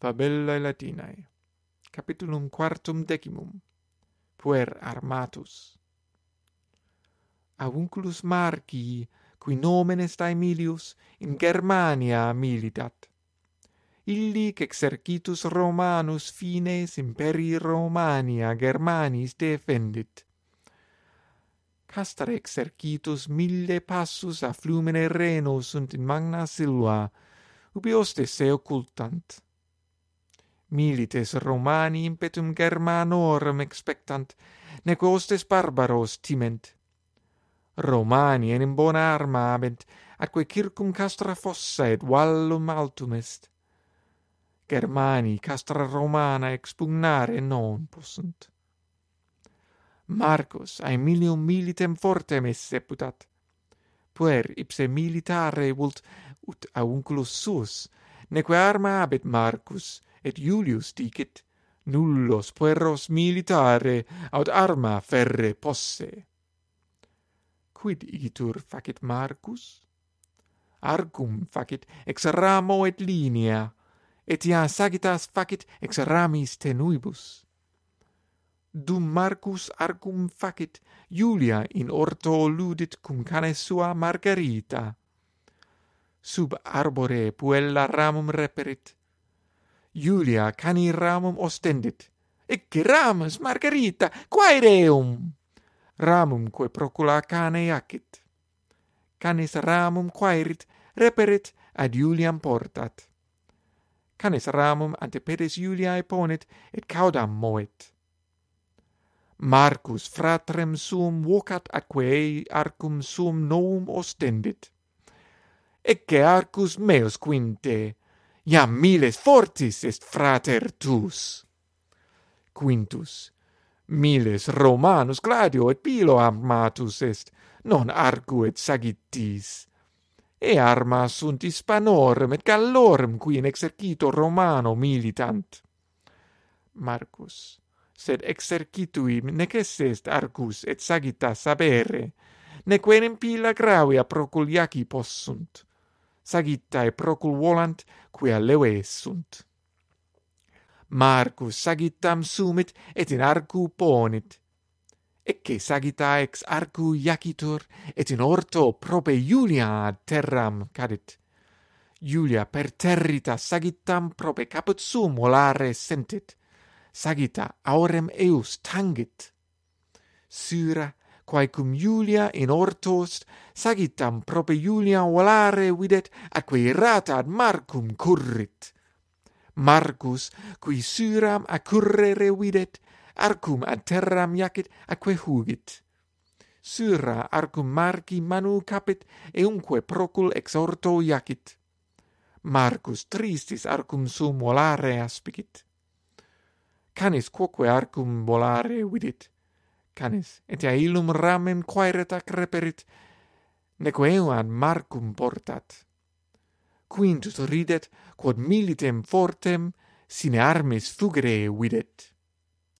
Fabellae Latinae, capitulum quartum decimum, puer armatus. Avunculus marci qui nomen est Aemilius, in Germania militat. Illic exercitus Romanus fines imperii Romania Germanis defendit. castra exercitus mille passus a flumine Reno sunt in magna silva, ubi oste se occultant milites Romani impetum Germanorum expectant, nec hostes barbaros timent. Romani enim bona arma habent, atque circum castra fossa et vallum altum est. Germani castra Romana expugnare non possunt. Marcus Aemilium militem fortem esse seputat, Puer ipse militare vult ut aunculus suus, neque arma habet Marcus, et Iulius dicit, nullos pueros militare aut arma ferre posse. Quid igitur facit Marcus? Argum facit ex ramo et linea, et ia sagitas facit ex ramis tenuibus. Dum Marcus argum facit, Julia in orto ludit cum cane sua Margarita. Sub arbore puella ramum reperit, Julia cani ramum ostendit. Ecce ramus, Margarita, quae reum? Ramumque procula cane acit. Canis ramum quaerit, reperit, ad Juliam portat. Canis ramum ante pedes Juliae ponit, et caudam moet. Marcus fratrem sum vocat atque arcum sum novum ostendit. Ecce arcus meus quinte, iam miles fortis est frater tus. Quintus, miles Romanus Gladio et Pilo armatus est, non arcuet sagittis. E arma sunt Hispanorum et Gallorum qui in exercito Romano militant. Marcus, sed exercituim nec esse est arcus et sagitas sabere, nequenem pila gravia proculiaci possunt sagittae procul volant, quia leve sunt. Marcus sagittam sumit, et in arcu ponit. Ecce sagitta ex arcu iacitur, et in orto prope Iulia ad terram cadit. Iulia per territa sagittam prope caput sum volare sentit. Sagitta aurem eus tangit. Syra quae cum Iulia in ortos sagittam prope Iulia volare videt acquirata ad Marcum currit. Marcus, qui suram accurrere videt, arcum ad terram jacet acque hugit. Syra arcum Marci manu capit, eunque procul exhorto jacit. Marcus tristis arcum sum volare aspicit. Canis quoque arcum volare vidit, canis, etia illum ramen quaeret ac reperit, neque eoan marcum portat. Quintus ridet, quod militem fortem, sine armis fugere videt.